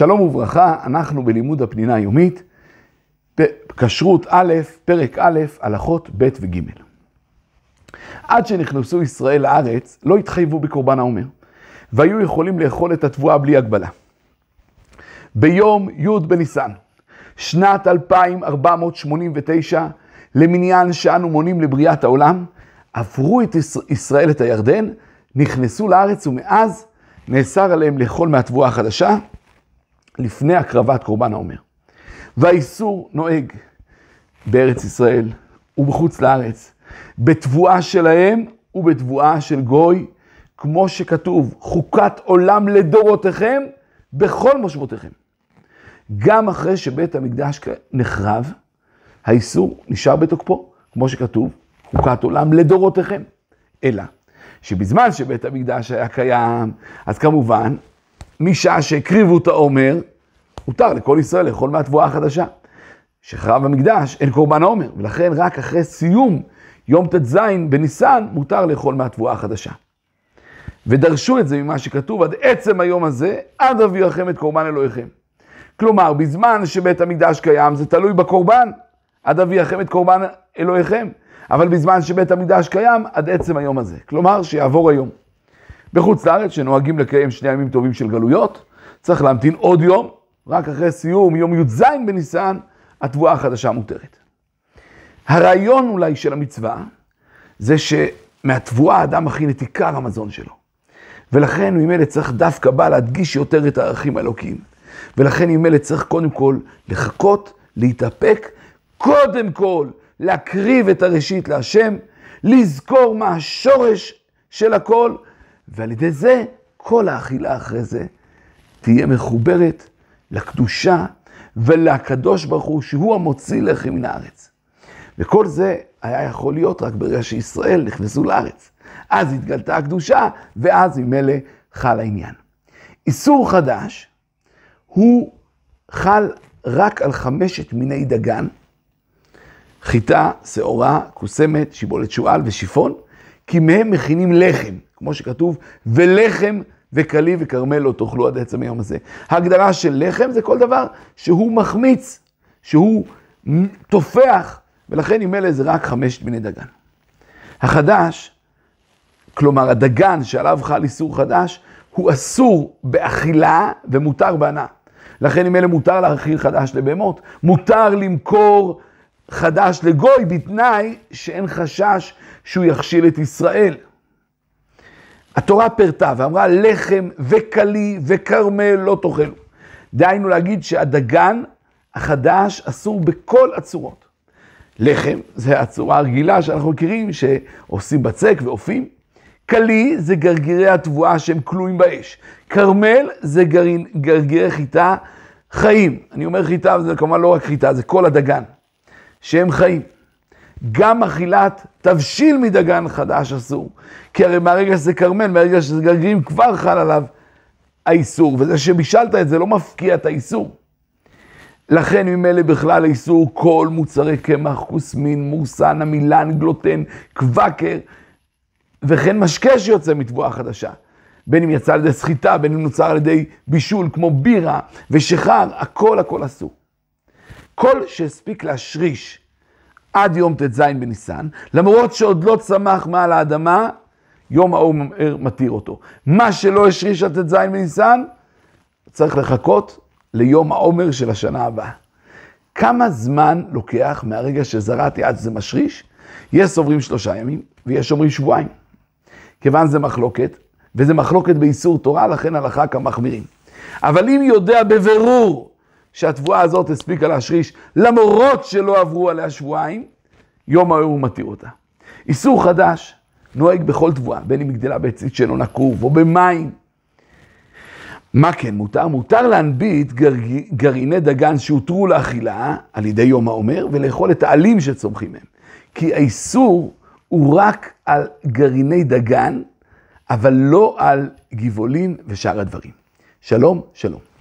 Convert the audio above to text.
שלום וברכה, אנחנו בלימוד הפנינה היומית, כשרות א', פרק א', הלכות ב' וג'. עד שנכנסו ישראל לארץ, לא התחייבו בקורבן העומר, והיו יכולים לאכול את התבואה בלי הגבלה. ביום י' בניסן, שנת 2489, למניין שאנו מונים לבריאת העולם, עברו את ישראל את הירדן, נכנסו לארץ ומאז נאסר עליהם לאכול מהתבואה החדשה לפני הקרבת קורבן העומר. והאיסור נוהג בארץ ישראל ובחוץ לארץ, בתבואה שלהם ובתבואה של גוי, כמו שכתוב, חוקת עולם לדורותיכם בכל מושבותיכם. גם אחרי שבית המקדש נחרב, האיסור נשאר בתוקפו, כמו שכתוב, חוקת עולם לדורותיכם. אלא שבזמן שבית המקדש היה קיים, אז כמובן, משעה שהקריבו את העומר, הותר לכל ישראל לאכול מהתבואה החדשה. שחרב המקדש אין קורבן העומר, ולכן רק אחרי סיום יום ט"ז בניסן מותר לאכול מהתבואה החדשה. ודרשו את זה ממה שכתוב עד עצם היום הזה, עד אביאכם את קורבן אלוהיכם. כלומר, בזמן שבית המקדש קיים, זה תלוי בקורבן, עד אביאכם את קורבן אלוהיכם. אבל בזמן שבית המקדש קיים, עד עצם היום הזה. כלומר, שיעבור היום. בחוץ לארץ, שנוהגים לקיים שני ימים טובים של גלויות, צריך להמתין עוד יום, רק אחרי סיום יום י"ז בניסן, התבואה החדשה מותרת. הרעיון אולי של המצווה, זה שמהתבואה האדם מכין את עיקר המזון שלו. ולכן ממילא צריך דווקא בא להדגיש יותר את הערכים האלוקיים. ולכן ממילא צריך קודם כל לחכות, להתאפק, קודם כל להקריב את הראשית להשם, לזכור מה השורש של הכל, ועל ידי זה כל האכילה אחרי זה תהיה מחוברת לקדושה ולקדוש ברוך הוא, שהוא המוציא לחם מן הארץ. וכל זה היה יכול להיות רק ברגע שישראל נכנסו לארץ. אז התגלתה הקדושה, ואז ממילא חל העניין. איסור חדש, הוא חל רק על חמשת מיני דגן, חיטה, שעורה, קוסמת, שיבולת שועל ושיפון, כי מהם מכינים לחם, כמו שכתוב, ולחם וקלי וכרמל לא תאכלו עד עצם היום הזה. ההגדרה של לחם זה כל דבר שהוא מחמיץ, שהוא תופח, ולכן עם אלה זה רק חמשת מיני דגן. החדש, כלומר הדגן שעליו חל איסור חדש, הוא אסור באכילה ומותר בהנאה. לכן עם אלה מותר להאכיל חדש לבהמות, מותר למכור חדש לגוי בתנאי שאין חשש שהוא יכשיל את ישראל. התורה פירטה ואמרה לחם וקלי וכרמל לא תאכלו. דהיינו להגיד שהדגן החדש אסור בכל הצורות. לחם זה הצורה הרגילה שאנחנו מכירים, שעושים בצק ואופים. קלי זה גרגירי התבואה שהם כלואים באש. כרמל זה גרגירי חיטה חיים. אני אומר חיטה, וזה כמובן לא רק חיטה, זה כל הדגן. שהם חיים. גם אכילת תבשיל מדגן חדש אסור. כי הרי מהרגע שזה כרמל, מהרגע שזה גרגירים, כבר חל עליו האיסור, וזה שבישלת את זה לא מפקיע את האיסור. לכן ממילא בכלל האיסור כל מוצרי קמח, כוסמין, מורסן, עמילן, גלוטן, קוואקר, וכן משקה שיוצא מתבואה חדשה. בין אם יצא על ידי סחיטה, בין אם נוצר על ידי בישול, כמו בירה ושחר, הכל הכל אסור. כל שהספיק להשריש עד יום ט"ז בניסן, למרות שעוד לא צמח מעל האדמה, יום ההוא מתיר אותו. מה שלא השריש עד ט"ז בניסן, צריך לחכות ליום העומר של השנה הבאה. כמה זמן לוקח מהרגע שזרעתי עד שזה משריש? יש סוברים שלושה ימים ויש אומרים שבועיים. כיוון זה מחלוקת, וזה מחלוקת באיסור תורה, לכן הלכה כמחמירים. אבל אם יודע בבירור שהתבואה הזאת הספיקה להשריש, למרות שלא עברו עליה שבועיים, יום ההוא הוא מתיר אותה. איסור חדש נוהג בכל תבואה, בין אם גדלה בעצית שלא נקוב או במים. מה כן מותר? מותר להנביט גר... גרעיני דגן שהותרו לאכילה על ידי יום העומר ולאכול את העלים שצומחים מהם. כי האיסור הוא רק על גרעיני דגן, אבל לא על גבעולים ושאר הדברים. שלום, שלום.